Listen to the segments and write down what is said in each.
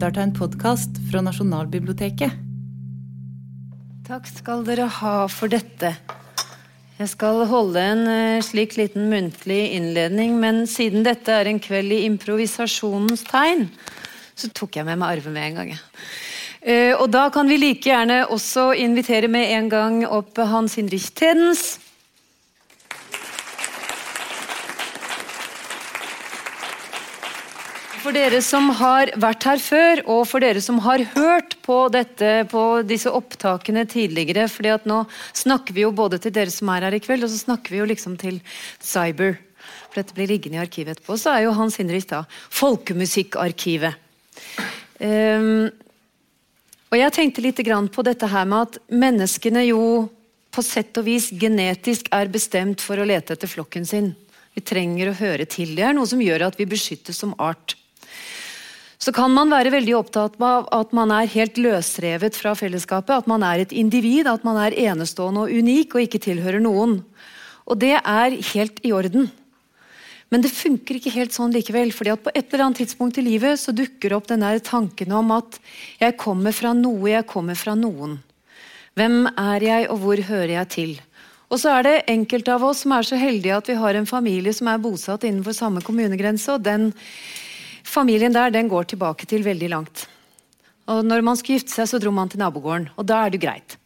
lytter til en podkast fra Nasjonalbiblioteket. Takk skal dere ha for dette. Jeg skal holde en eh, slik liten muntlig innledning, men siden dette er en kveld i improvisasjonens tegn, så tok jeg med meg Arve med en gang. Eh, og da kan vi like gjerne også invitere med en gang opp Hans Hinrich Tedens. For dere som har vært her før, og for dere som har hørt på, dette, på disse opptakene tidligere fordi at Nå snakker vi jo både til dere som er her i kveld, og så snakker vi jo liksom til Cyber. For dette blir liggende i arkivet etterpå. Så er jo Hans Hinrich da Folkemusikkarkivet. Um, og jeg tenkte litt på dette her med at menneskene jo på sett og vis genetisk er bestemt for å lete etter flokken sin. Vi trenger å høre til. Det er noe som gjør at vi beskyttes som art så kan man være veldig opptatt av at man er helt løsrevet fra fellesskapet. At man er et individ, at man er enestående og unik og ikke tilhører noen. Og det er helt i orden. Men det funker ikke helt sånn likevel. fordi at på et eller annet tidspunkt i livet så dukker opp den der tanken om at jeg kommer fra noe, jeg kommer fra noen. Hvem er jeg, og hvor hører jeg til? Og så er det enkelte av oss som er så heldige at vi har en familie som er bosatt innenfor samme kommunegrense, og den Familien der den går tilbake til veldig langt. Og når man skulle gifte seg, så dro man til nabogården. Og da er det greit.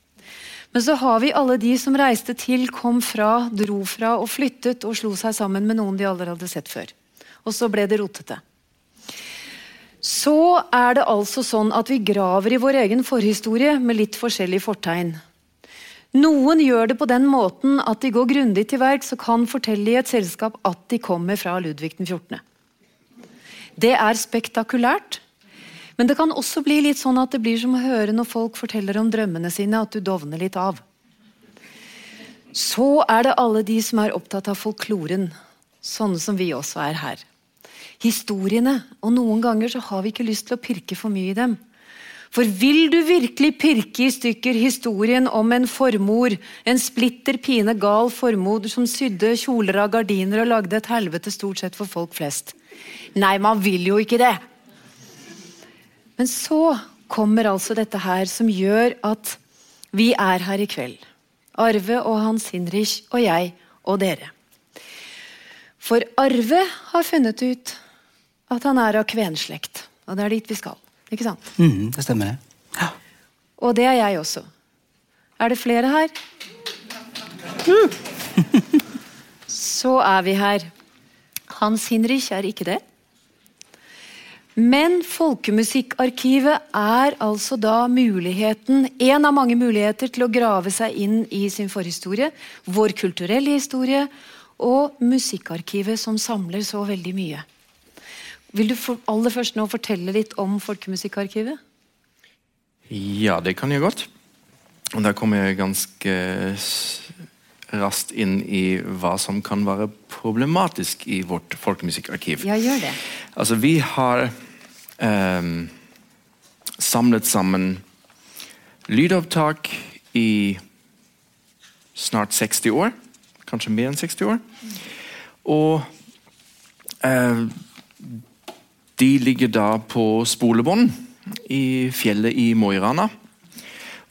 Men så har vi alle de som reiste til, kom fra, dro fra og flyttet og slo seg sammen med noen de aldri hadde sett før. Og så ble det rotete. Så er det altså sånn at vi graver i vår egen forhistorie med litt forskjellig fortegn. Noen gjør det på den måten at de går grundig til verks og kan fortelle i et selskap at de kommer fra Ludvig den 14. Det er spektakulært. Men det kan også bli litt sånn at det blir som å høre når folk forteller om drømmene sine, at du dovner litt av. Så er det alle de som er opptatt av folkloren, sånne som vi også er her. Historiene. Og noen ganger så har vi ikke lyst til å pirke for mye i dem. For vil du virkelig pirke i stykker historien om en formor, en splitter pine gal formor som sydde kjoler av gardiner og lagde et helvete stort sett for folk flest? Nei, man vil jo ikke det. Men så kommer altså dette her som gjør at vi er her i kveld. Arve og Hans Hinrich og jeg og dere. For Arve har funnet ut at han er av kvenslekt. Og det er dit vi skal. Ikke sant? Mm, det stemmer, det. Ja. Og det er jeg også. Er det flere her? Mm. Så er vi her. Hans Hinrich er ikke det. Men Folkemusikkarkivet er altså da muligheten, en av mange muligheter til å grave seg inn i sin forhistorie, vår kulturelle historie og musikkarkivet som samler så veldig mye. Vil du for, aller først nå fortelle litt om Folkemusikkarkivet? Ja, det kan jeg godt. Og Der kommer jeg ganske raskt inn i hva som kan være problematisk i vårt folkemusikkarkiv. Ja, gjør det. Altså, vi har um, samlet sammen lydopptak i snart 60 år. Kanskje mer enn 60 år. Og uh, de ligger da på spolebånd i fjellet i Mo i Rana.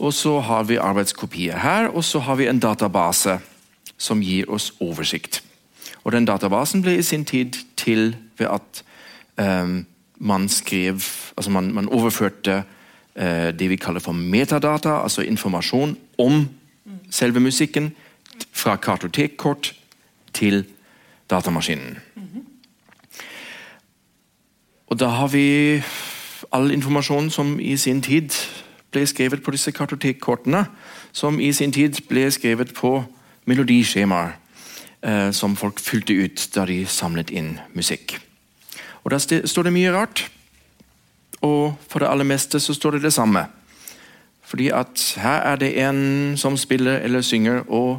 Og så har vi arbeidskopier her, og så har vi en database som gir oss oversikt. Og Den databasen ble i sin tid til ved at um, man skrev altså man, man overførte uh, det vi kaller for metadata, altså informasjon om selve musikken, fra kartotekkort til datamaskinen. Og da har vi all informasjon som i sin tid ble skrevet på disse kartotekkortene, som i sin tid ble skrevet på melodiskjemaer eh, som folk fylte ut da de samlet inn musikk. Og Der står det mye rart, og for det aller meste så står det det samme. Fordi at her er det en som spiller eller synger, og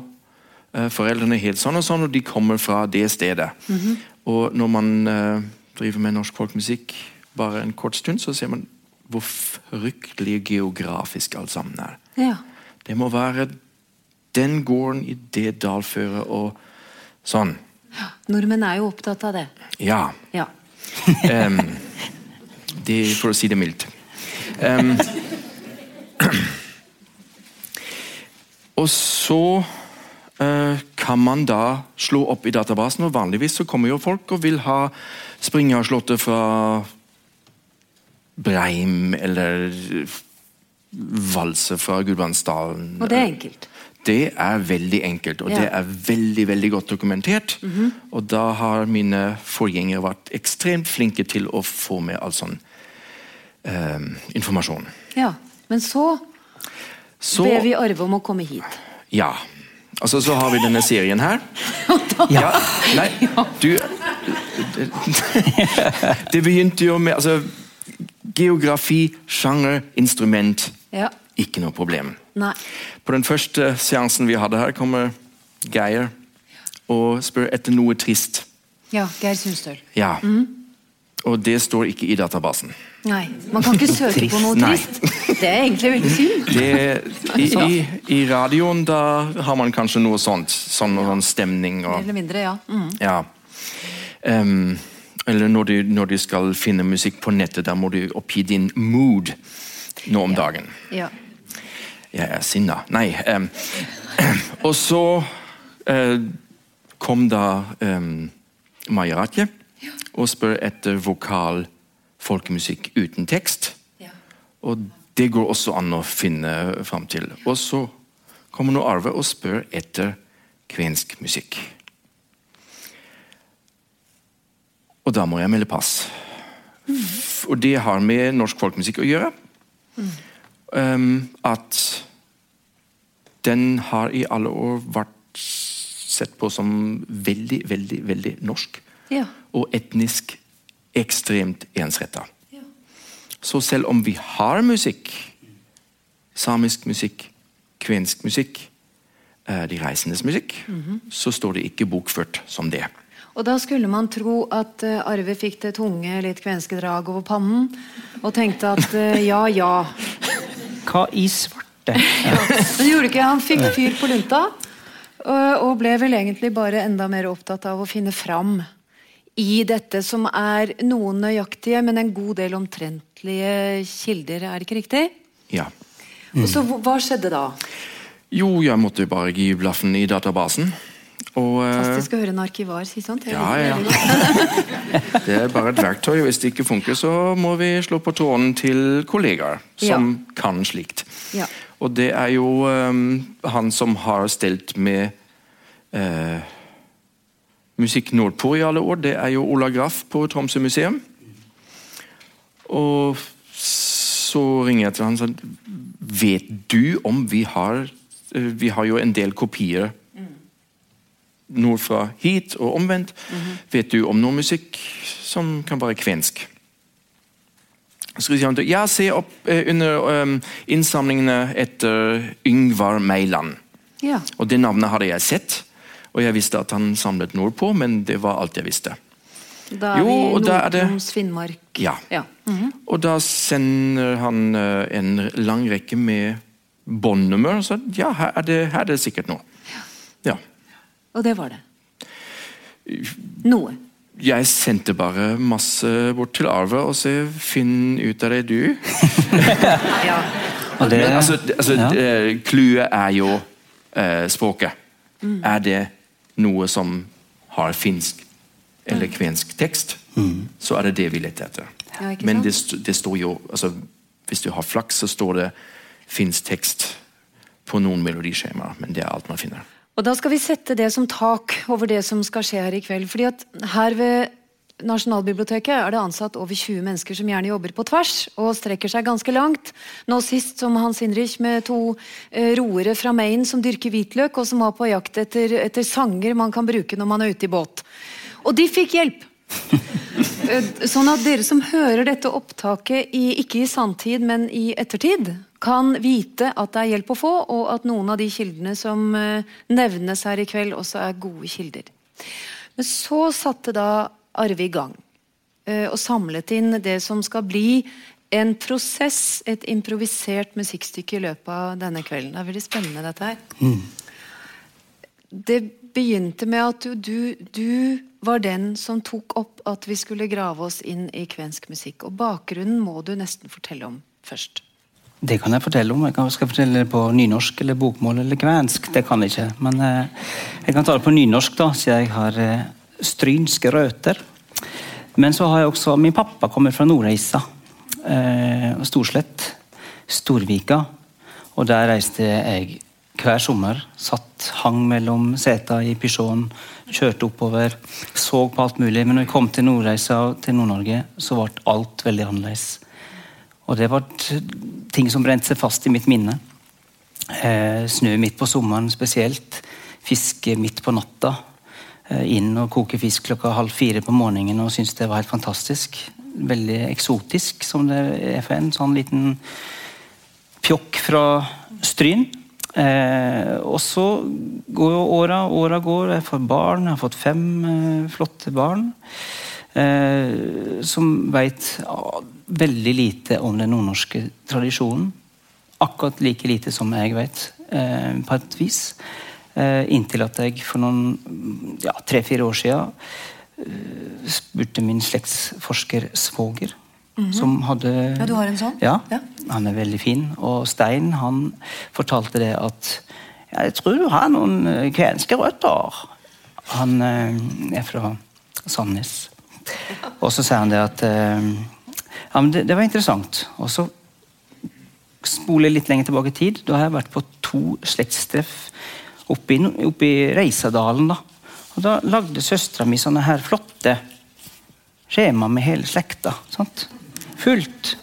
eh, foreldrene helt sånn og sånn, og de kommer fra det stedet. Mm -hmm. Og når man eh, driver med norsk folkmusikk bare en kort stund, så ser man hvor fryktelig geografisk alt sammen er. Ja. Det må være den gården i det dalføret og sånn. Ja, nordmenn er jo opptatt av det. Ja. ja. um, det, for å si det mildt. Um, og så uh, kan man da slå opp i databasen, og vanligvis så kommer jo folk og vil ha Springerslottet fra Breim eller valse fra Gudbrandsdalen. Og det er enkelt. Det er veldig enkelt, og Ja. det er veldig veldig godt dokumentert. Og da har mine forgjengere vært ekstremt flinke til å få med all sånn eh, informasjon. Ja. Men så, Så ber vi Arve om å komme hit. Ja. Altså, så har vi denne serien her. Ja. Nei, du det, begynte jo med altså, Geografi, sjanger, instrument. Ja. Ikke noe problem. Nei. På den første seansen vi hadde her, kommer Geir og spør etter noe trist. Ja, Geir Sundstøl. Ja. Og det står ikke i databasen. Nei. Man kan ikke søke på noe Nei. trist. Det er egentlig veldig synd. Det, i, i, I radioen da har man kanskje noe sånt. Sånn, sånn stemning og eller mindre, ja. Mm. Ja. Ehm, eller når du, når du skal finne musikk på nettet, da må du oppgi din mood nå om dagen. ja. Jeg er sinna. Nei. Um, og så uh, kom da um, Maja Ratje og spør etter vokal folkemusikk uten tekst. Ja. Og det går også an å finne fram til. Og så kommer nå Arve og spør etter kvensk musikk. Og da må jeg melde pass. Og det har med norsk folkemusikk å gjøre. Um, at den har i alle år vært sett på som veldig, veldig, veldig norsk. Ja. Og etnisk ekstremt ensretta. Ja. Så selv om vi har musikk, samisk musikk, kvensk musikk, eh, de reisendes musikk, så står det ikke bokført som det. Og da skulle man tro at eh, Arve fikk det tunge, litt kvenske drag over pannen, og tenkte at eh, ja, ja. Hva i svarte? Men gjorde ikke Han fikk fyr på lunta, og og ble vel egentlig bare enda mer opptatt av å finne fram i dette som er noen nøyaktige, men en god del omtrentlige kilder. Er det ikke riktig? Ja. Og så Hva skjedde da? Jo, jeg måtte bare gi blaffen i databasen. Og eh, Fantastisk å høre en arkivar si sånt. Ja, ja. det. er bare et verktøy. Hvis det ikke funker, så må vi slå på tråden til kollegaer som kan slikt. Ja. Og det er jo um, han som har stelt med uh, musikk nordpå i alle år. Det er jo Ola Graff på Tromsø museum. Og så ringer jeg til han og sier Vet du om vi har eh, Vi har jo en del kopier nordfra hit og omvendt. Vet du om noe musikk som kan være kvensk? Så sier han ja, se opp eh, under um, innsamlingene etter Yngvar Meiland. Ja. Og Det navnet hadde jeg sett, og jeg visste at han samlet nordpå, men det var alt jeg visste. Da er Jo, vi og Nord-Troms, Finnmark. Ja. Ja. Mhm. Og da sender han uh, en lang rekke med båndnummer. Så ja, her er, det, her er det sikkert noe. Og det var det. Noe. Jeg sendte bare masse bort til Arve og sa 'finn ut av det, du'. Ja. Og det, altså, altså, ja. Clouet er jo eh, språket. Er det noe som har finsk eller kvensk tekst, så er det det vi leter etter. Ja, Men det, det står jo altså, Hvis du har flaks, så står det finsk tekst på noen melodiskjemaer, men det er alt man finner. Og da skal vi sette det som tak over det som skal skje her i kveld. fordi at her ved Nasjonalbiblioteket er det ansatt over 20 mennesker som gjerne jobber på tvers og strekker seg ganske langt. Nå sist som Hans Hinrich med to eh, roere fra Maine som dyrker hvitløk, og som var på jakt etter, etter sanger man kan bruke når man er ute i båt. Og de fikk hjelp! Eh, Sånn at dere som hører dette opptaket i, ikke i sanntid, men i ettertid, kan vite at det er hjelp å få, og at noen av de kildene som eh, nevnes her i kveld, også er gode kilder. Men så satte da Arve i gang eh, og samlet inn det som skal bli en prosess, et improvisert musikkstykke i løpet av denne kvelden. Det er veldig spennende, dette her. Det begynte med at du, du, du var den som tok opp at vi skulle grave oss inn i kvensk musikk. Og bakgrunnen må du nesten fortelle om. først? Det kan jeg fortelle om. Jeg skal fortelle det på nynorsk eller bokmål eller kvensk. Det kan jeg ikke. Men eh, jeg kan ta det på nynorsk, da, siden jeg har eh, strynske røtter. Men så har jeg også Min pappa kommer fra Nordreisa. Eh, Storslett. Storvika. Og der reiste jeg hver sommer. Satt, hang mellom seta i Pysjåen, kjørte oppover. Så på alt mulig. Men når jeg kom til Nordreisa til Nord-Norge, så ble alt veldig annerledes. Og det var ting som brente seg fast i mitt minne. Eh, snø midt på sommeren spesielt. Fiske midt på natta. Eh, inn og koke fisk klokka halv fire på morgenen og syntes det var helt fantastisk. Veldig eksotisk, som det er for en sånn liten pjokk fra Stryn. Eh, og så går jo åra, åra går. Jeg får barn. Jeg har fått fem eh, flotte barn. Eh, som veit veldig lite om den nordnorske tradisjonen. Akkurat like lite som jeg vet, eh, på et vis. Eh, inntil at jeg for noen ja, tre-fire år siden eh, spurte min slektsforsker svoger, som hadde Ja, du har en sånn? Ja, Ja. han er veldig fin. Og Stein han fortalte det at ja, 'Jeg tror du har noen eh, kvenske røtter'. Han eh, er fra Sandnes. Og så sier han det at eh, Ja, men det, det var interessant. Og så spoler jeg litt lenger tilbake i tid. Da har jeg vært på to slektstreff oppe i, oppe i Reisadalen. da. Og da lagde søstera mi sånne her flotte skjema med hele slekta. sant? Fullt.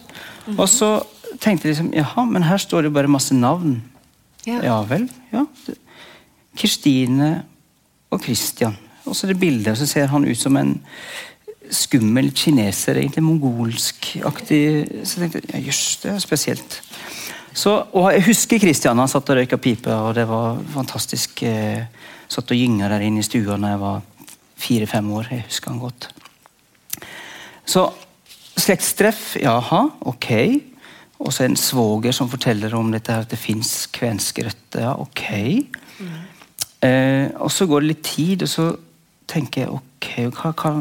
Og så tenkte jeg liksom Jaha, men her står det bare masse navn. Ja. Ja vel. ja. Kirstine og Christian. Og så er det bildet, og så ser han ut som en skummel kineser. Egentlig mongolsk-aktig. Så jeg tenkte ja, jøss, det er spesielt. Så, og jeg husker Kristian. Han satt og røyka pipe, og det var fantastisk. Eh, satt og gynga der inne i stua da jeg var fire-fem år. Jeg husker han godt. Så slektstreff, jaha, ok. Og så en svoger som forteller om dette her, at det fins kvenske røtter. Ja, ok. Eh, og så går det litt tid, og så tenker jeg ok, hva hva?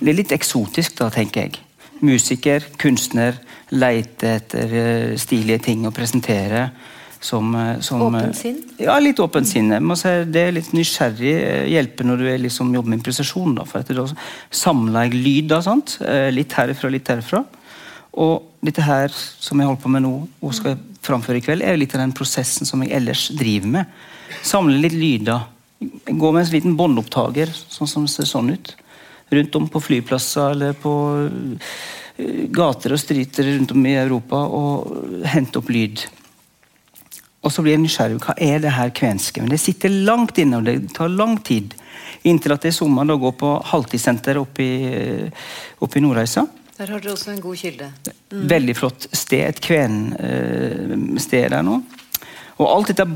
Det er litt eksotisk, da, tenker jeg. Musiker, kunstner, leite etter eh, stilige ting å presentere. Som, eh, som eh, Åpent sinn? Ja, litt åpent sinn. Det er litt nysgjerrig hjelper når du er liksom jobber med improvisasjon. Da, for da samler jeg lyd. Da, sant? Litt herfra, litt herfra. Og dette her som jeg holder på med nå og skal framføre i kveld, er litt av den prosessen som jeg ellers driver med. Samle litt lyder. Gå med en liten båndopptaker, sånn som ser sånn ut. Rundt om på flyplasser eller på eh, gater og streeter rundt om i Europa og hente opp lyd. Og så blir jeg nysgjerrig. Hva er det her kvenske? Men det sitter langt inne, og det tar lang tid. Inntil at det er sommer går på halvtidssenter oppe i, oppe i Nordreisa. Der har dere også en god kilde. Veldig flott sted. Et kvensted der nå. Og alt dette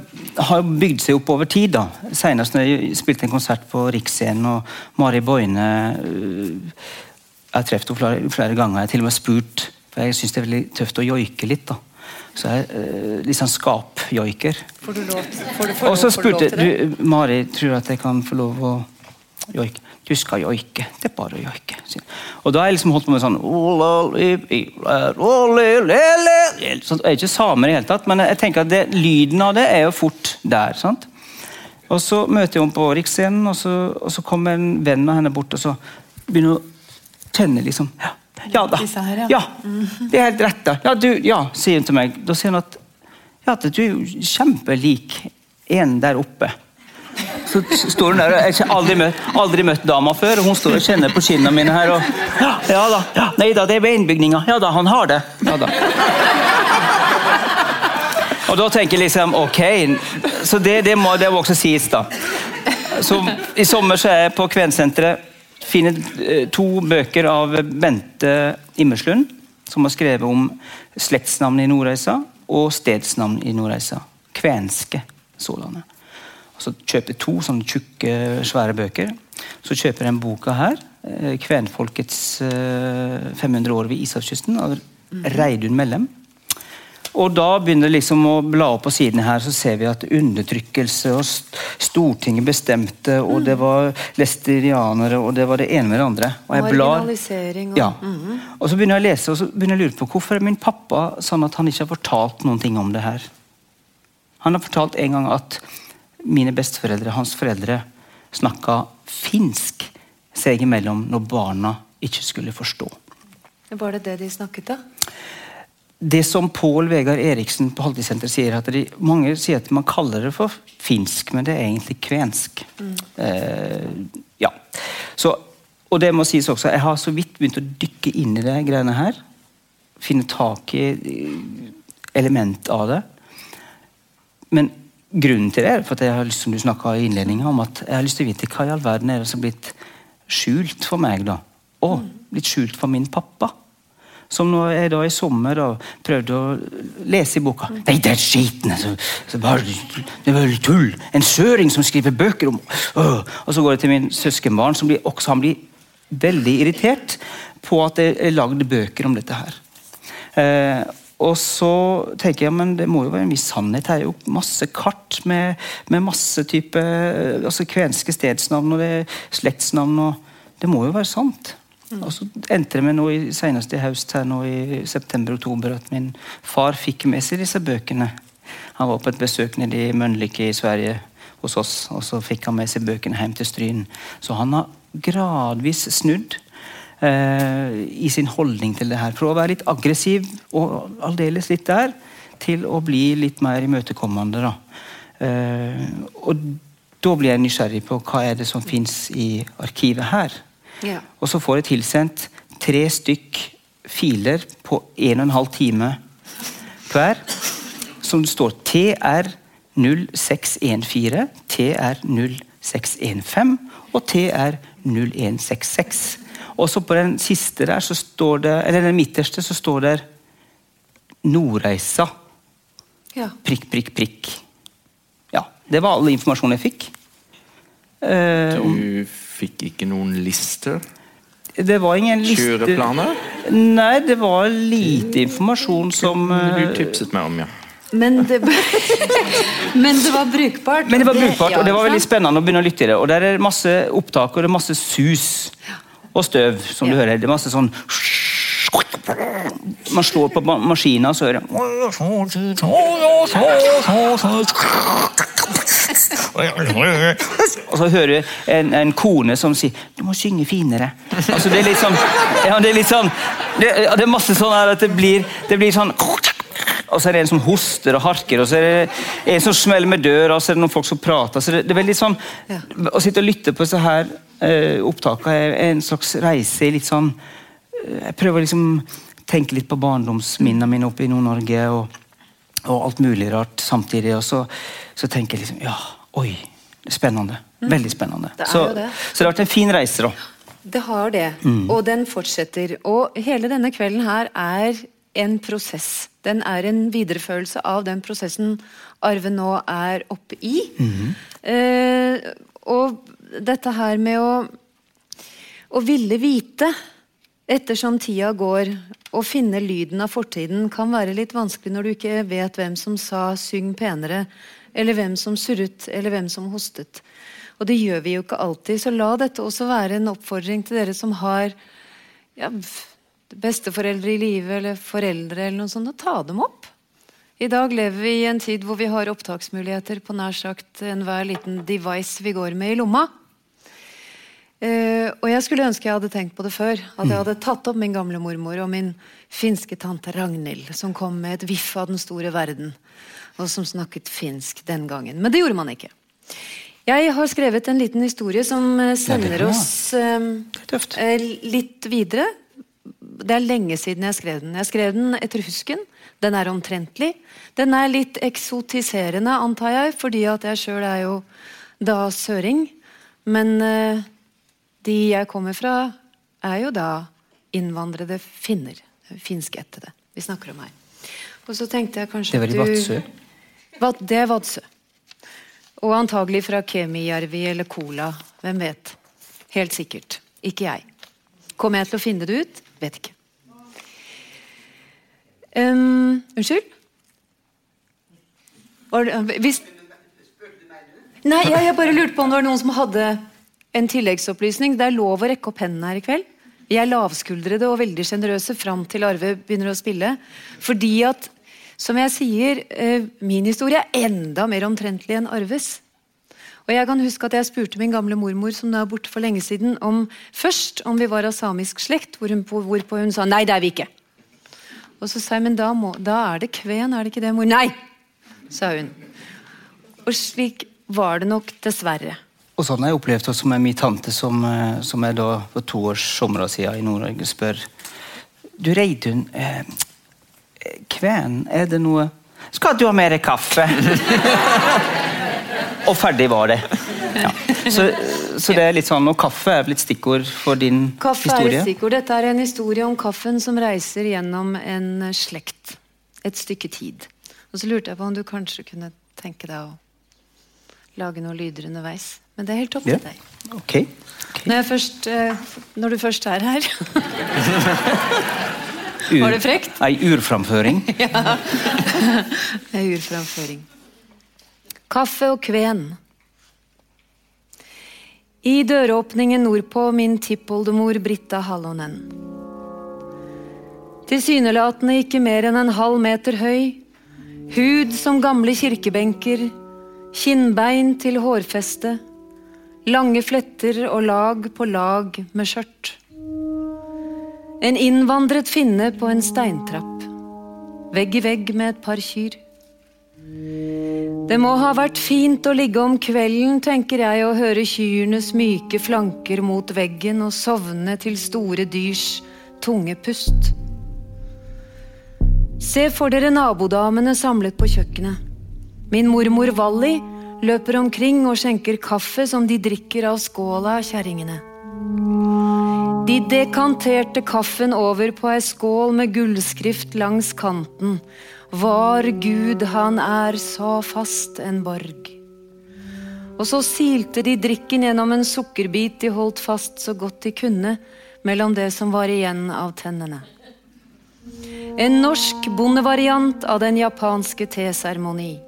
har bygd seg opp over tid. da. Senest når jeg spilte en konsert på Riksscenen, og Mari Boine øh, Jeg har truffet henne flere, flere ganger. Jeg har til og med spurt, for jeg syns det er veldig tøft å joike litt. da. Så jeg øh, litt sånn skapjoiker. Får du lov, får du, får Og så spurte du, Mari, tror du at jeg kan få lov å joike? Du skal joike. Det er bare å joike. Og da har jeg liksom holdt på med sånn sånn, Jeg er ikke samer i det hele tatt, men jeg tenker at det, lyden av det er jo fort der. sant? Og så møter jeg henne på Riksscenen, og så, og så kommer en venn av henne bort og så begynner å kjenne liksom Ja, ja da. Ja. ja. Det er helt rett. da. Ja, du, ja, sier hun til meg. Da sier hun at ja, du er kjempelik en der oppe. Så står hun der, og Jeg har aldri møtt, aldri møtt dama før, og hun står og kjenner på skinnene mine her. og ja, ja da, Nei da, det er ved innbygninga. Ja da, han har det. Ja da. Og da tenker jeg liksom ok, så det, det, må, det også sies, da. Så I sommer så er jeg på Kvensenteret. Finner eh, to bøker av Bente Immerslund, som har skrevet om slektsnavn i Nordreisa og stedsnavn i Nordreisa. Kvenske sådanne. Så kjøper to sånne tjukke, svære bøker. Så kjøper jeg en boka her. eh, 'Kvenfolkets eh, 500 år ved ishavskysten' av Reidun Mellem. Og da begynner det liksom å bla opp på sidene her, så ser vi at undertrykkelse og Stortinget bestemte, og det var lesterianere, og det var det ene med det andre. Og jeg blar og ja. Og så begynner jeg å lese og så begynner jeg å lure på hvorfor er min pappa sånn at han ikke har fortalt noen ting om det her. Han har fortalt en gang at mine besteforeldre, hans foreldre, snakka finsk seg imellom når barna ikke skulle forstå. Var det det de snakket, da? Det som Pål Vegard Eriksen på Halvtidssenteret sier, at de, mange sier at man kaller det for finsk, men det er egentlig kvensk. Eh, ja. Så, og det må sies også, jeg har så vidt begynt å dykke inn i det greiene her. Finne tak i eh, element av det. Men grunnen til det er for at jeg har lyst, som du i innledningen, om at jeg har lyst til å vite hva i all verden er det som er blitt skjult for meg. da? Og blitt skjult for min pappa. Som når jeg da i sommer da prøvde å lese i boka Nei, det er skitne! Bare, det er vel tull! En søring som skriver bøker om. Og så går jeg til min søskenbarn, som blir, også han blir veldig irritert på at jeg er lagd bøker om dette her. Eh, og så tenker jeg men det må jo være en viss sannhet. Her er jo masse kart med, med masse type eh, altså kvenske stedsnavn og slektsnavn. og Det må jo være sant. Og så endte det med nå i, senest i høst her nå i september-oktober at min far fikk med seg disse bøkene. Han var på et besøk nede i Mønlike i Sverige hos oss, og så fikk han med seg bøkene hjem til Stryn. Så han har gradvis snudd i sin holdning til det her. Fra å være litt aggressiv og aldeles litt der, til å bli litt mer imøtekommende. da. Eh, og da blir jeg nysgjerrig på hva er det som fins i arkivet her. Ja. Og så får jeg tilsendt tre stykk filer på en og en halv time hver. Som det står TR 0614, TR 0615 og TR 0166. Og så på den siste der, så står det, eller den midterste, så står det Nordreisa. ja. Prikk, prikk, prikk. Ja, Det var all informasjonen jeg fikk. Eh, Du fikk ikke noen lister? det var ingen liste Kjøreplaner? Nei, det var lite informasjon som Du eh, tipset meg om, ja. Men det, men det var brukbart. Men det var brukbart, og det var veldig spennende å begynne å lytte i det. Og der er det masse opptak, og det er masse sus og støv, som du hører. Det er masse sånn Man slår på maskina, og så hører Og så hører du en, en kone som sier 'Du må synge finere'. Altså Det er litt sånn Ja, det er litt sånn Det, det er masse sånn at det blir, det blir sånn og så er det en som hoster og harker, og så er det en som smeller med døra, og så er det noen folk som prater. så det, det er veldig sånn, Ja. Å sitte og lytte på disse her eh, opptakene er en slags reise i litt sånn eh, Jeg prøver liksom tenke litt på barndomsminnene mine oppe i Nord-Norge, og, og alt mulig rart samtidig. Og så, så tenker jeg liksom Ja, oi. Spennende. Veldig spennende. Det er så, det. så det har vært en fin reise, da. Det har det, Mm. og den fortsetter. Og hele denne kvelden her er en prosess. Den er en videreførelse av den prosessen Arve nå er oppe i. Mhm. eh, og dette her med å, å ville vite ettersom tida går, å finne lyden av fortiden kan være litt vanskelig når du ikke vet hvem som sa 'syng penere', eller hvem som surret, eller hvem som hostet. Og det gjør vi jo ikke alltid, så la dette også være en oppfordring til dere som har ja, besteforeldre i live, eller foreldre, eller noe sånt, og ta dem opp. I dag lever vi i en tid hvor vi har opptaksmuligheter på nær sagt enhver liten device vi går med i lomma. Uh, og jeg skulle ønske jeg hadde tenkt på det før. At jeg hadde tatt opp min gamle mormor og min finske tante Ragnhild, som kom med et viff av den store verden, og som snakket finsk den gangen. Men det gjorde man ikke. Jeg har skrevet en liten historie som eh, sender oss eh, eh, litt videre. Det er lenge siden jeg skrev den. Jeg skrev den etter husken. Den er omtrentlig. Den er litt eksotiserende, antar jeg, fordi at jeg sjøl er jo da søring. Men eh, de jeg kommer fra, er jo da innvandrede finner. Finskættede. Vi snakker om her. Og så tenkte jeg kanskje Det var i du- Vadsø. Det er Vadsø. Og antagelig fra Kemijärvi eller Kola. Hvem vet? Helt sikkert. Ikke jeg. Kommer jeg til å finne det ut? Vet ikke. Um, unnskyld? Hvis, nei, jeg, jeg bare lurte på om det var noen som hadde en tilleggsopplysning. Det er lov å rekke opp hendene her i kveld. Vi er lavskuldrede og veldig sjenerøse fram til Arve begynner å spille. Fordi at, som jeg sier, eh, min historie er enda mer omtrentlig enn Arves. Og jeg kan huske at jeg spurte min gamle mormor som er borte for lenge siden, om først om vi var av samisk slekt, hvor hun, hvorpå hun sa nei, det er vi ikke. Og så sa jeg men da, må, da er det kven, er det ikke det, mor? Nei, sa hun. Og slik var det nok, dessverre. Og sånn har jeg opplevd det med min tante, som, eh, som er da for to års somre siden i Nord-Norge, spør Du Reidun, eh, kven, er det noe Skal du ha mer kaffe? og ferdig var det. Ja. Så, så, det er litt sånn, og kaffe er blitt stikkord for din kaffe historie? Kaffe er et stikkord. Dette er en historie om kaffen som reiser gjennom en slekt. Et stykke tid. Og så lurte jeg på om du kanskje kunne tenke deg å lage noen lyder underveis. Men det er helt opp til deg. Okay. Okay. Når, først, eh, når du først er her Var det frekt? Ei urframføring. ja. Ei urframføring. Kaffe og kven. I døråpningen nordpå min tippoldemor Britta Hallonen. Tilsynelatende ikke mer enn en halv meter høy. Hud som gamle kirkebenker. Kinnbein til hårfeste. Lange fletter og lag på lag med skjørt. En innvandret finne på en steintrapp. Vegg i vegg med et par kyr. Det må ha vært fint å ligge om kvelden, tenker jeg, og høre kyrnes myke flanker mot veggen og sovne til store dyrs tunge pust. Se for dere nabodamene samlet på kjøkkenet. Min mormor Valli løper omkring og skjenker kaffe som de drikker av skåla kjerringene. De dekanterte kaffen over på ei skål med gullskrift langs kanten. Var Gud han er så fast en borg. Og så silte de drikken gjennom en sukkerbit de holdt fast så godt de kunne mellom det som var igjen av tennene. En norsk bondevariant av den japanske teseremoni.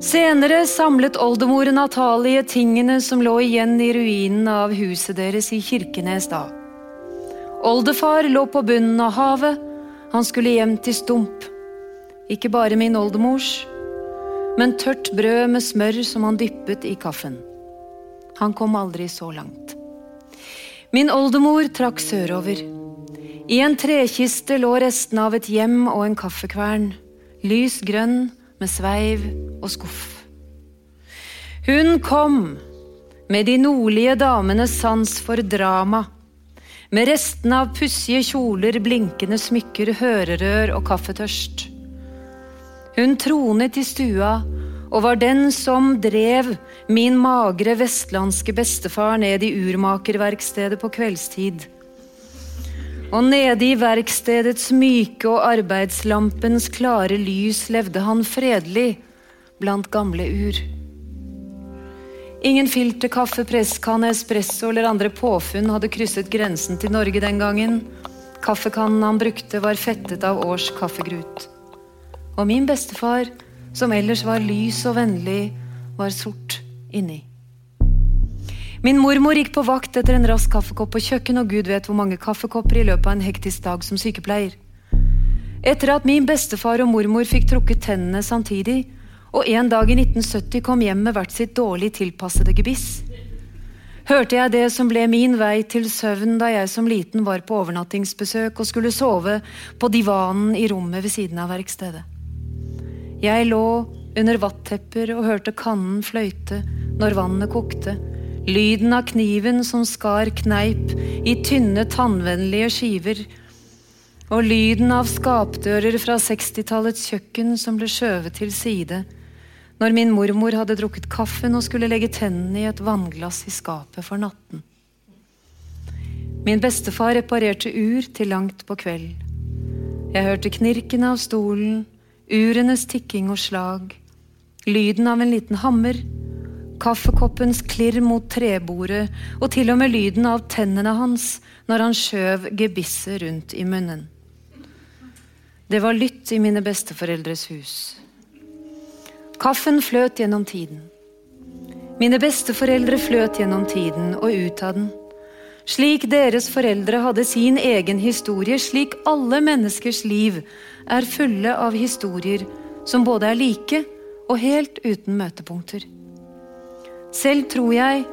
Senere samlet oldemor Natalie tingene som lå igjen i ruinene av huset deres i Kirkenes da. Oldefar lå på bunnen av havet, han skulle hjem til Stump. Ikke bare min oldemors, men tørt brød med smør som han dyppet i kaffen. Han kom aldri så langt. Min oldemor trakk sørover. I en trekiste lå restene av et hjem og en kaffekvern. Lys grønn med sveiv og skuff. Hun kom med de nordlige damenes sans for drama. Med restene av pussige kjoler, blinkende smykker, hørerør og kaffetørst. Hun tronet i stua og var den som drev min magre vestlandske bestefar ned i urmakerverkstedet på kveldstid. Og nede i verkstedets myke og arbeidslampens klare lys levde han fredelig blant gamle ur. Ingen filterkaffe, presskanne, espresso eller andre påfunn hadde krysset grensen til Norge den gangen. Kaffekannen han brukte, var fettet av års kaffegrut. Og min bestefar, som ellers var lys og vennlig, var sort inni. Min mormor gikk på vakt etter en rask kaffekopp på kjøkken, og gud vet hvor mange kaffekopper i løpet av en hektisk dag som sykepleier. Etter at min bestefar og mormor fikk trukket tennene samtidig, og en dag i 1970 kom hjem med hvert sitt dårlig tilpassede gebiss, hørte jeg det som ble min vei til søvn da jeg som liten var på overnattingsbesøk og skulle sove på divanen i rommet ved siden av verkstedet. Jeg lå under vattepper og hørte kannen fløyte når vannet kokte, lyden av kniven som skar kneip i tynne, tannvennlige skiver, og lyden av skapdører fra 60-tallets kjøkken som ble skjøvet til side når min mormor hadde drukket kaffen og skulle legge tennene i et vannglass i skapet for natten. Min bestefar reparerte ur til langt på kveld. Jeg hørte knirken av stolen, urenes tikking og slag, lyden av en liten hammer, kaffekoppens klirr mot trebordet og til og med lyden av tennene hans når han skjøv gebisset rundt i munnen. Det var lytt i mine besteforeldres hus. Kaffen fløt gjennom tiden. Mine besteforeldre fløt gjennom tiden og ut av den. Slik deres foreldre hadde sin egen historie, slik alle menneskers liv er fulle av historier som både er like og helt uten møtepunkter. Selv tror jeg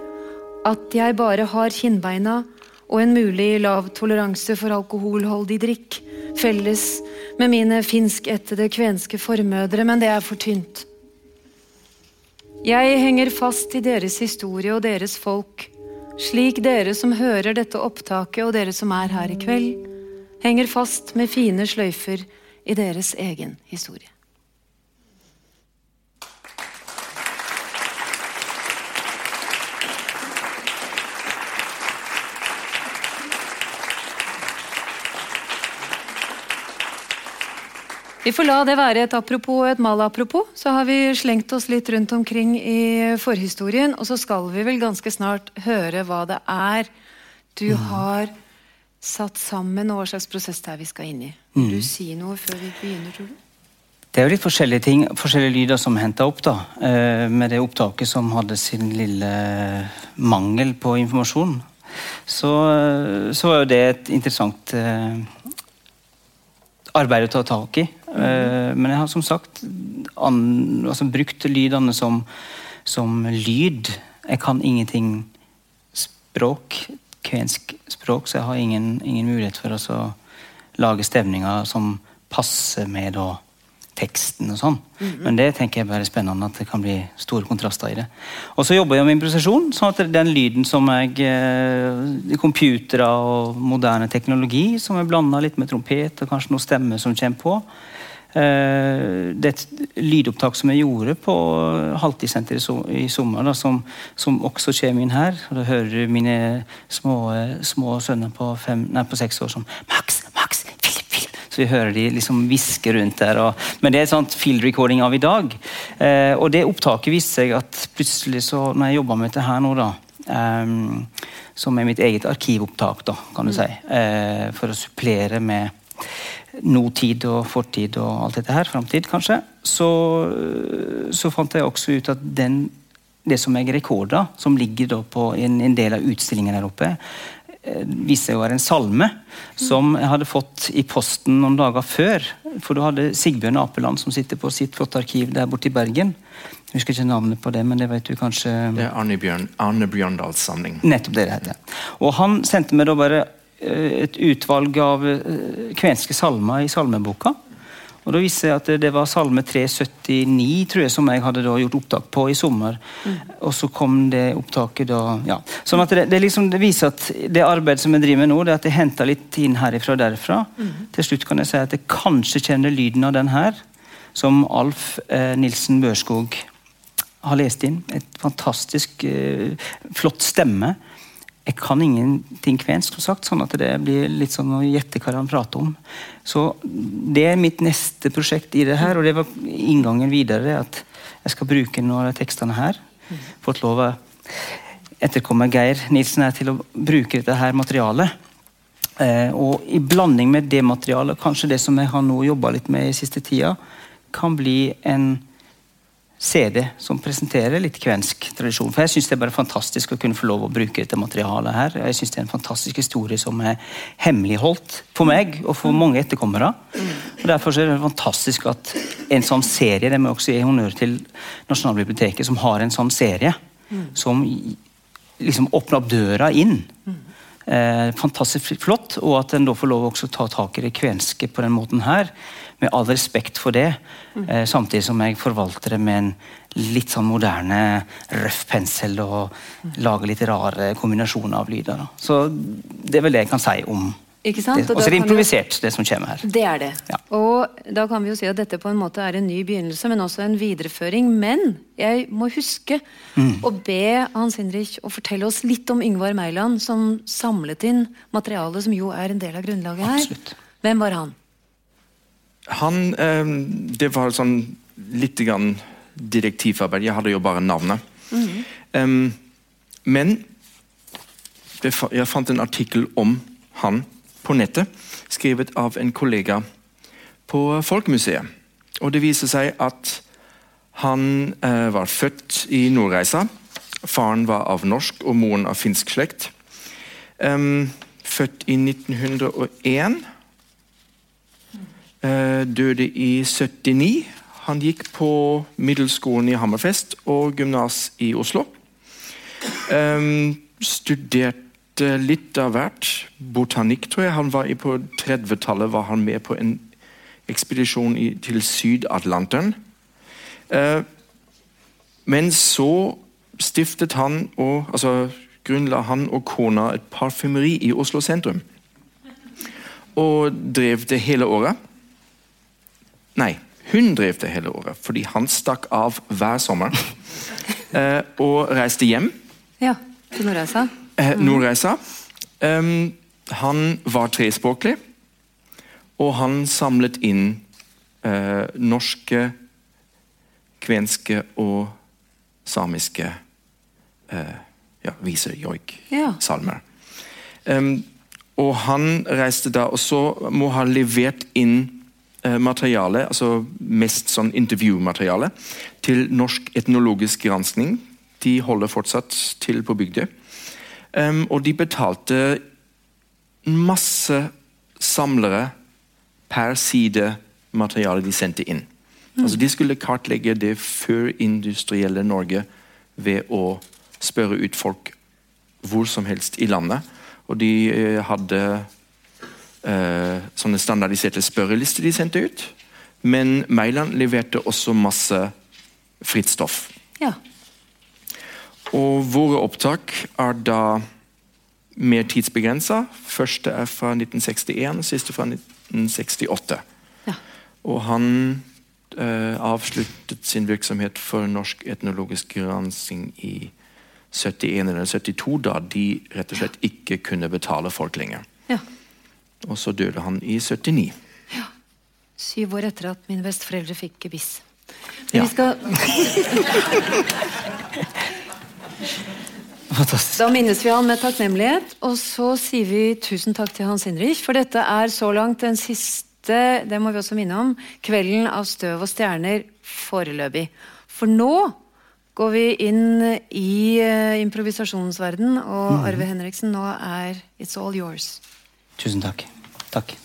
at jeg bare har kinnbeina og en mulig lav toleranse for alkoholholdig drikk felles med mine finskættede kvenske formødre, men det er for tynt. Jeg henger fast i deres historie og deres folk, slik dere som hører dette opptaket og dere som er her i kveld, henger fast med fine sløyfer i deres egen historie. Vi får la det være et apropos og et malapropos. Så har vi slengt oss litt rundt omkring i forhistorien, og så skal vi vel ganske snart høre hva det er du Mm. har satt sammen, og hva slags prosess det er vi skal inn i. Vil du si noe før vi begynner, tror du? Det er jo litt forskjellige ting, forskjellige lyder som henta opp, da. eh, Med det opptaket som hadde sin lille mangel på informasjon. Så, eh, så var jo det et interessant eh, arbeid å ta tak i. Eh, Men jeg har som sagt an, altså, brukt lydene som, som lyd. Jeg kan ingenting språk, kvensk språk, så jeg har ingen, ingen mulighet for å så lage stemninger som passer med da teksten og sånn. Men det tenker jeg bare er spennende, at det kan bli store kontraster i det. Og så jobber jeg med improvisasjon, sånn at den lyden som jeg eh, Computere og moderne teknologi som er blanda litt med trompet og kanskje noe stemme som kommer på. Eh, det er et lydopptak som jeg gjorde på Halvtidssenteret i, sommer, da, som, som også kommer inn her. Og da hører du mine små, små sønner på, fem, nei, på seks år som Max, Max, Philip, Philip. Så vi hører de liksom hviske rundt der. Og, men det er et sånt field recording av i dag. Eh, og det opptaket viste seg at plutselig så, når jeg jobba med dette her nå, da um, Som er mitt eget arkivopptak, da, kan du si. eh, for å supplere med nåtid og fortid og alt dette her, framtid kanskje, så, så fant jeg også ut at den, det som jeg rekorda, som ligger da på en, en del av utstillingen her oppe, eh, viste seg å være en salme som jeg hadde fått i posten noen dager før. For du hadde Sigbjørn Apeland som sitter på sitt flotte arkiv der borte i Bergen. Jeg husker ikke navnet på det, men det vet du kanskje Det er Arne, Bjørn, Arne Bjørndals samling. Nettopp det det heter. Og han sendte meg da bare et utvalg av eh, kvenske salmer i salmeboka. Og da viste jeg at det, var salme 379 tror jeg, som jeg hadde gjort opptak på i sommer. Og så kom det opptaket da ja. Sånn at det, det, liksom, det viser at det arbeidet som jeg driver med nå, det er at jeg henter litt inn herifra og derfra. Til slutt kan jeg si at jeg kanskje kjenner lyden av den her, som Alf eh, Nilsen Børskog har lest inn. Et fantastisk eh, flott stemme. Jeg kan ingenting kvensk, som sagt, sånn at det blir litt sånn å gjette hva han prater om. Så det er mitt neste prosjekt i det her, og det var inngangen videre. At jeg skal bruke noen av tekstene her. Fått lov av etterkommer Geir Nilsen her til å bruke dette her materialet. Eh, og i blanding med det materialet, kanskje det som jeg har nå jobba litt med i siste tida, kan bli en CD som presenterer litt kvensk tradisjon. For jeg syns det er bare fantastisk å kunne få lov å bruke dette materialet her. Jeg synes det er en fantastisk historie som er hemmeligholdt for meg og for mange etterkommere. Og Derfor er det fantastisk at en sånn serie Det må også gi honnør til Nasjonalbiblioteket, som har en sånn serie. Som liksom åpner opp døra inn. Eh, fantastisk flott, og at en da får lov å ta tak i det kvenske på den måten her. Med all respekt for det, eh, samtidig som jeg forvalter det med en litt sånn moderne røff pensel og lager litt rare kombinasjoner av lyder. Da. Så det er vel det jeg kan si om Ikke sant? Og så er det improvisert, vi- det som kommer her. Det er det. Ja. Og da kan vi jo si at dette på en måte er en ny begynnelse, men også en videreføring. Men jeg må huske Mm. å be Hans Henrik å fortelle oss litt om Yngvar Meiland, som samlet inn materialet som jo er en del av grunnlaget her. Absolutt. Hvem var han? Han ehm, Det var sånn litt grann direktivarbeid. Jeg hadde jo bare navnet. Ehm, men det, fa- jeg fant en artikkel om han på nettet, skrevet av en kollega på Folkemuseet. Og det viser seg at Han eh, var født i Nordreisa. Faren var av norsk og moren av finsk slekt. Um, født i 1901. Eh, døde i 79. Han gikk på middelskolen i Hammerfest og gymnas i Oslo. Studerte litt av hvert. Botanikk, tror jeg. Han var På 30-tallet var han med på en ekspedisjon i, til Syd-Atlanteren. Eh, men så stiftet han og altså grunnla han og kona et parfymeri i Oslo sentrum. Og drev det hele året. Nei, hun drev det hele året, fordi han stakk av hver sommer. Eh, og reiste hjem. Ja, til Nordreisa. Eh, Nordreisa. Um, han var trespråklig, og han samlet inn eh, norske, kvenske og samiske eh, ja, viser, joik, Ja. salmer. Um, og han reiste da, og så må ha levert inn materiale, altså mest sånn intervjumateriale, til Norsk etnologisk granskning. De holder fortsatt til på Bygdøy. Um, og de betalte masse samlere per side materiale de sendte inn. Altså De skulle kartlegge det førindustrielle Norge ved å spørre ut folk hvor som helst i landet. Og de eh, hadde eh, sånne standardiserte spørrelister de sendte ut. Men Mæland leverte også masse fritt stoff. Ja. Og våre opptak er da mer tidsbegrensa. Første er fra 1961, siste fra 1968. Ja. Og han eh, avsluttet sin virksomhet for Norsk etnologisk gransking i 71 eller 72, da de rett og slett ikke kunne betale folk lenger. ja. Og så døde han i 79. Ja. Syv år etter at mine besteforeldre fikk gebiss. Men Ja. vi skal, Fantastisk. da minnes vi han med takknemlighet, og så sier vi tusen takk til Hans Hinrich, for dette er så langt den siste, det må vi også minne om, kvelden av støv og stjerner foreløpig. For nå går vi inn i improvisasjonens improvisasjonsverden, og Arve Henriksen, nå er It's all yours. Tusen takk. Takk.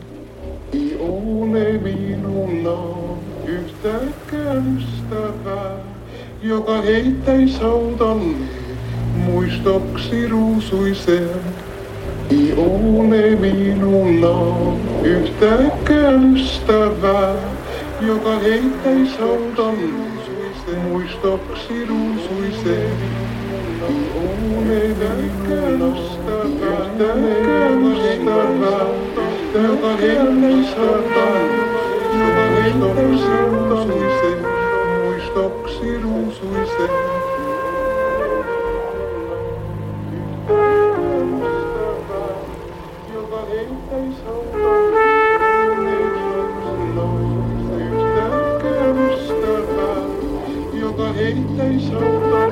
Ei ole minulla yhtäkään ystävää, joka heittäis haudalle muistoksi ruusuisen. Ei ole minulla yhtäkään ystävää, joka heittäis haudalle muistoksi ruusuisen. Ei ole minulla yhtäkään ystävää, Eu sardan, Dardarenum sintam isen, Muistoxirum suisen. Dardarenei sardan, Dardarenei sardan, Dardarenei sardan,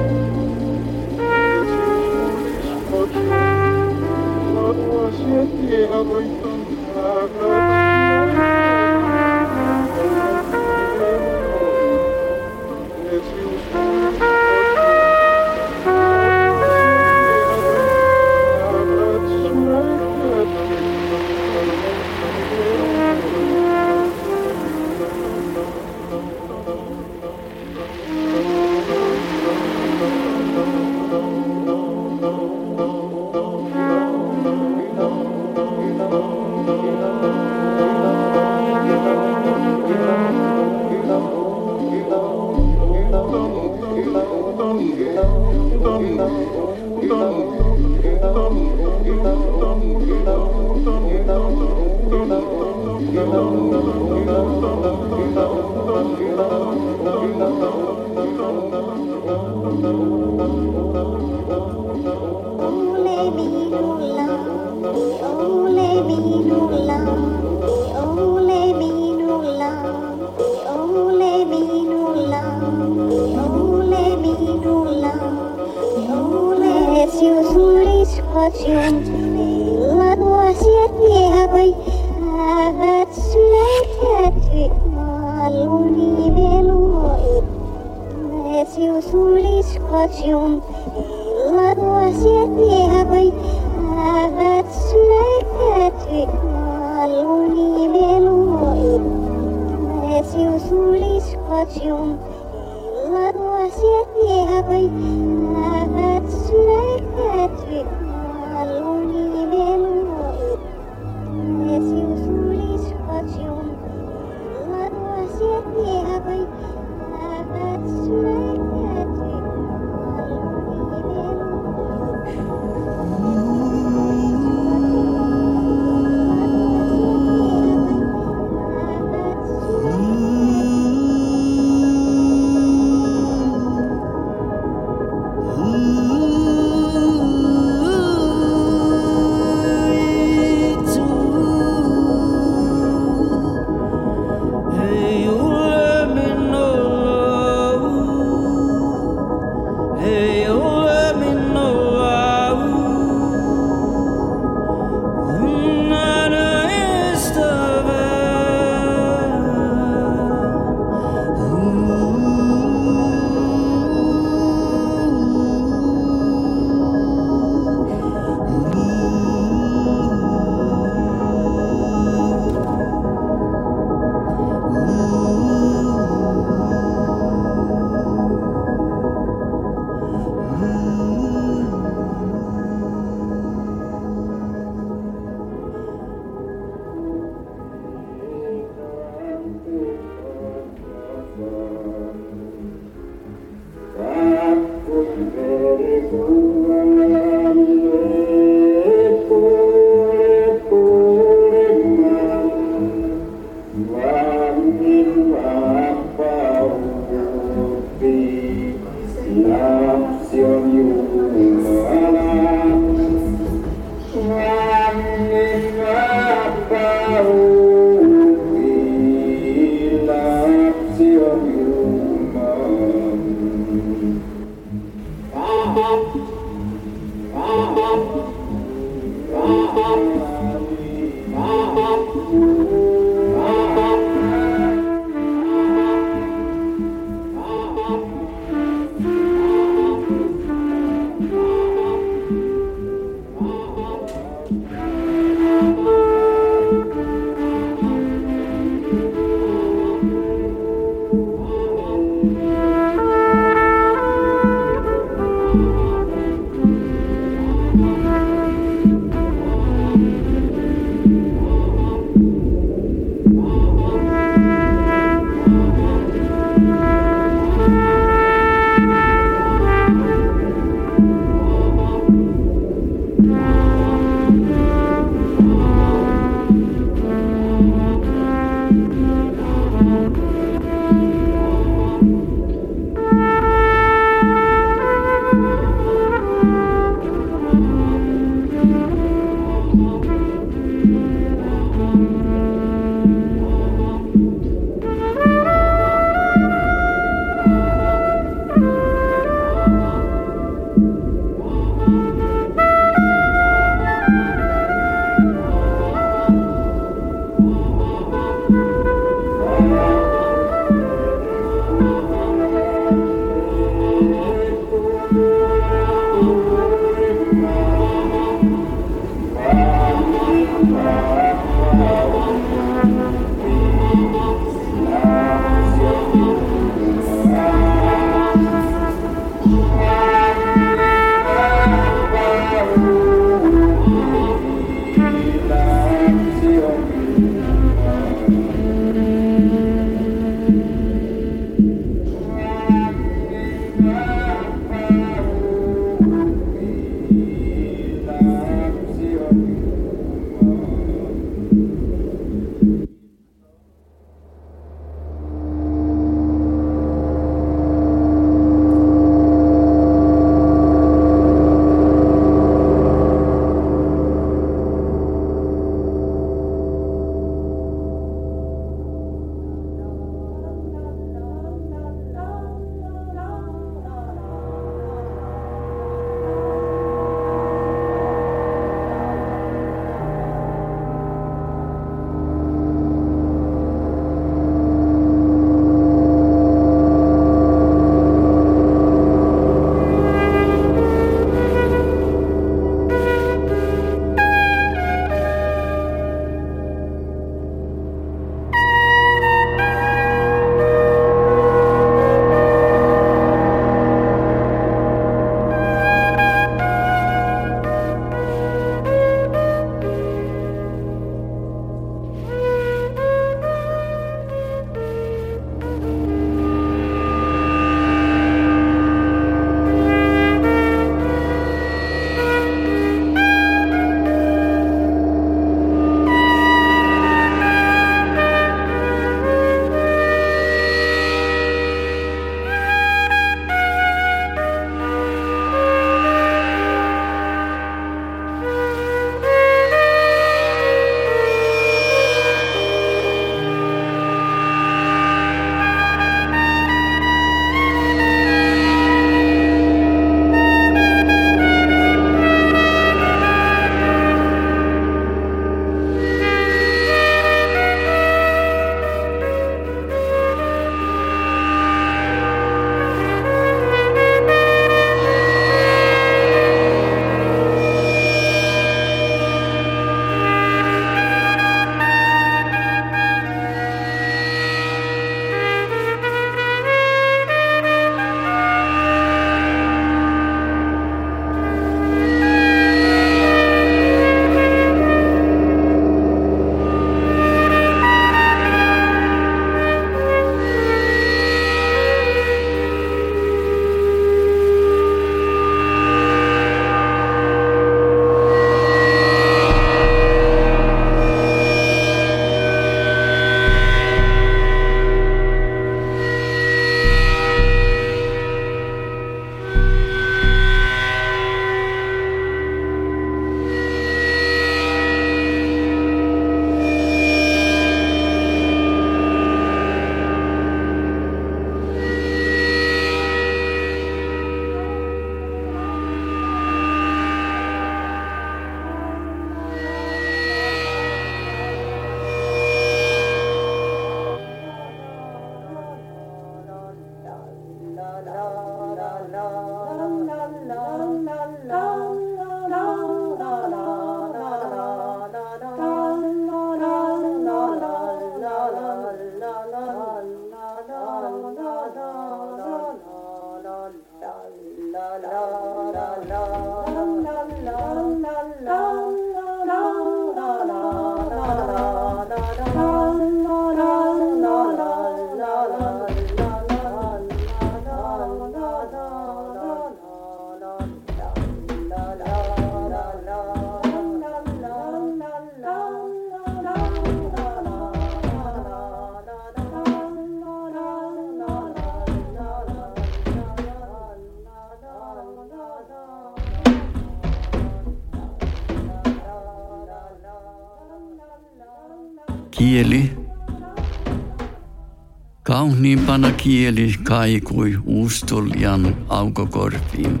Kauniimpana kieli kaikui uustuljan aukokorviin.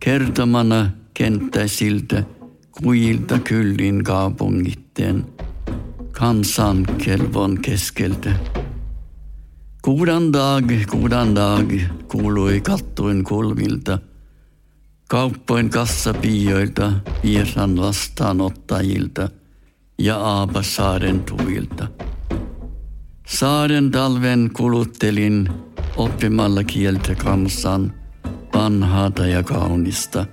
Kertomana kenttäisiltä kuilta kyllin kaupungitteen kansan kelvon keskeltä. Kuudan dag, kuudan dag kuului kattuin kulmilta. Kauppojen kassapioilta, vieran vastaanottajilta ja Aapasaaren tuvilta. Saaren talven kuluttelin oppimalla kieltä kansan, vanhaata ja kaunista,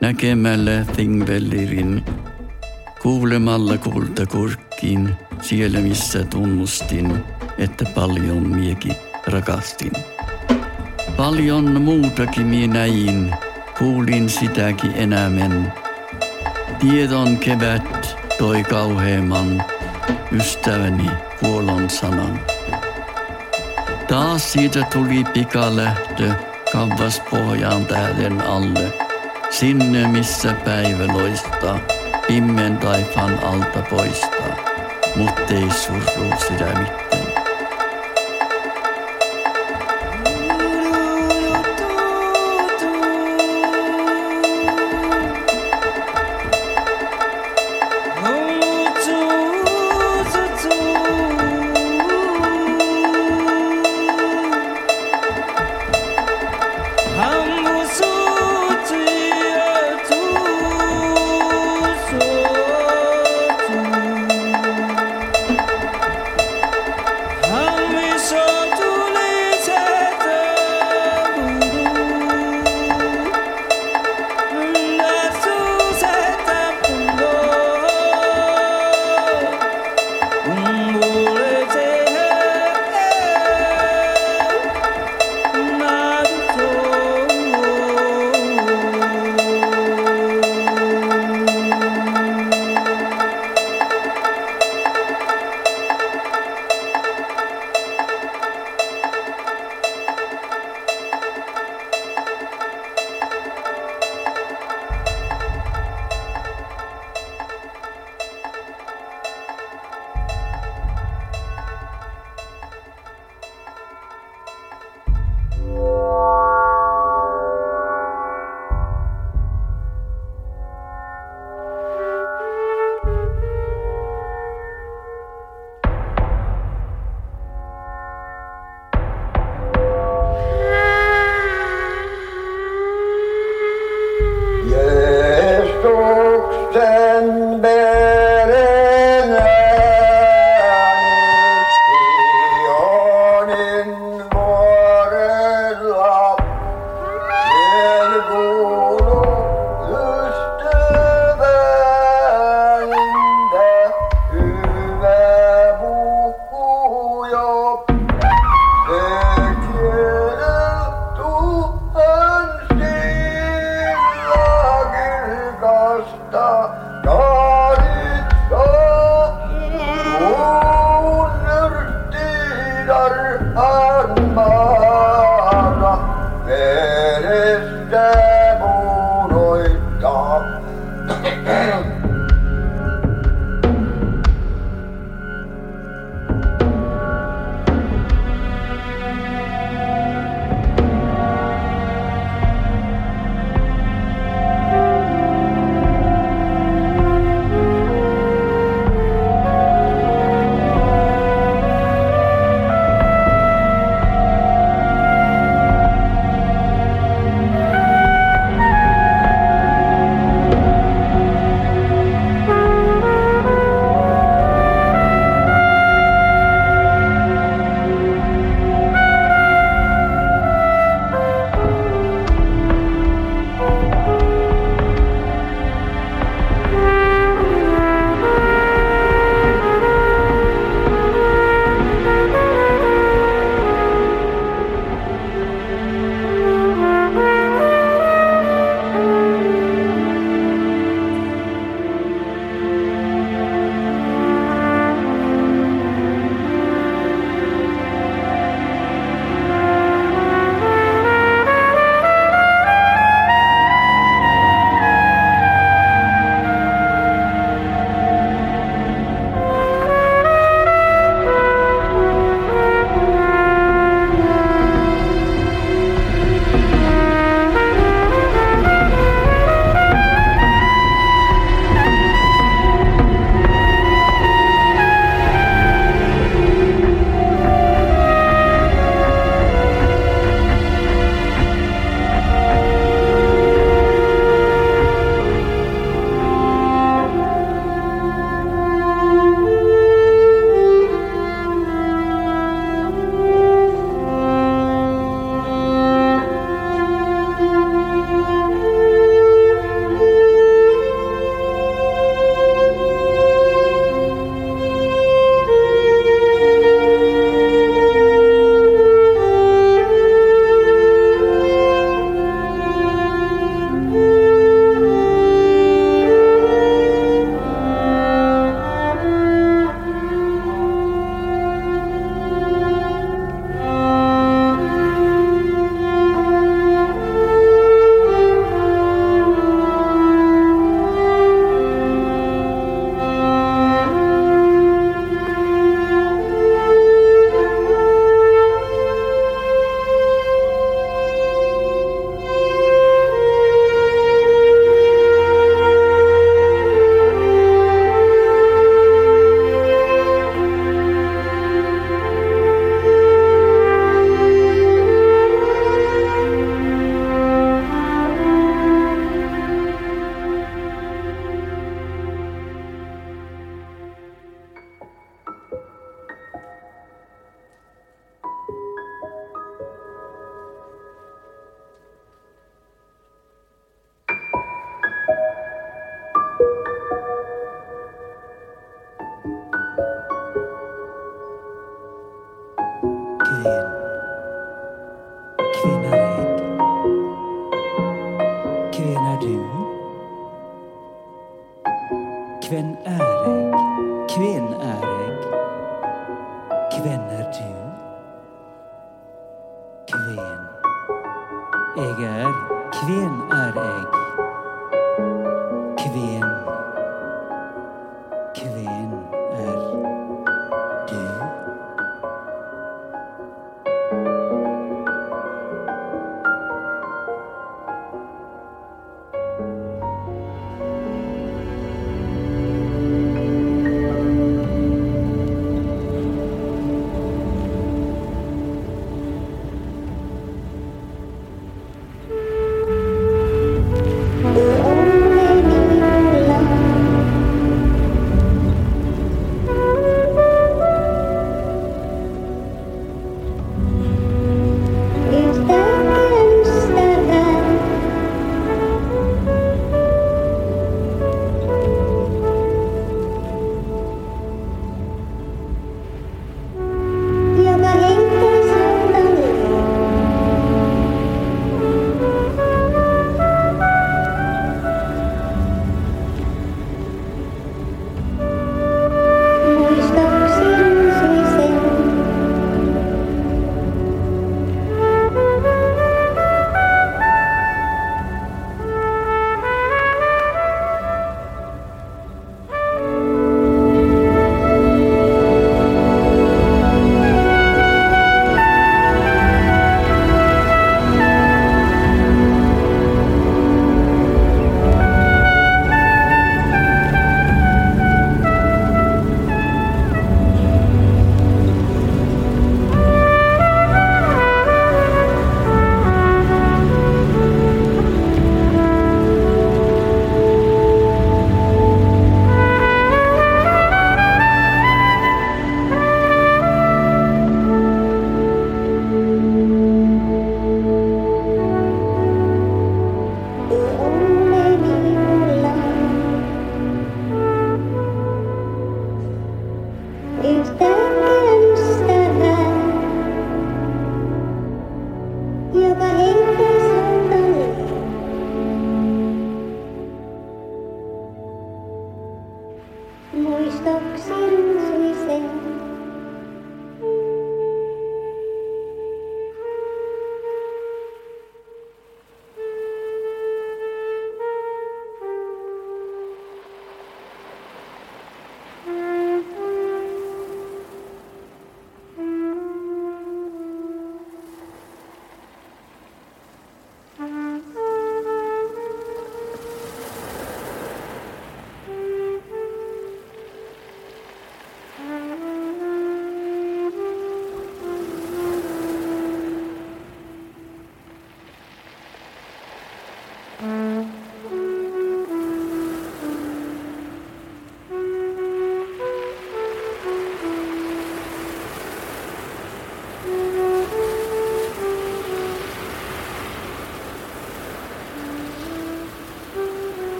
näkemällä Thingvellirin, kuulemalla kultakurkkiin, siellä missä tunnustin, että paljon miekin rakastin. Paljon muutakin minä näin, kuulin sitäkin enemmän. Tiedon kevät toi kauheamman ystäväni kuolon sanan. Taas siitä tuli pikalähtö kavas pohjaan tähden alle. Sinne missä päivä loistaa, pimmen taifaan alta poistaa, muttei surru sitä mitään.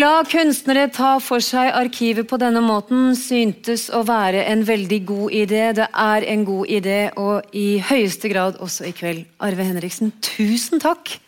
La kunstnere ta for seg arkivet på denne måten syntes å være en veldig god idé. Det er en god idé, og i høyeste grad også i kveld. Arve Henriksen, tusen takk!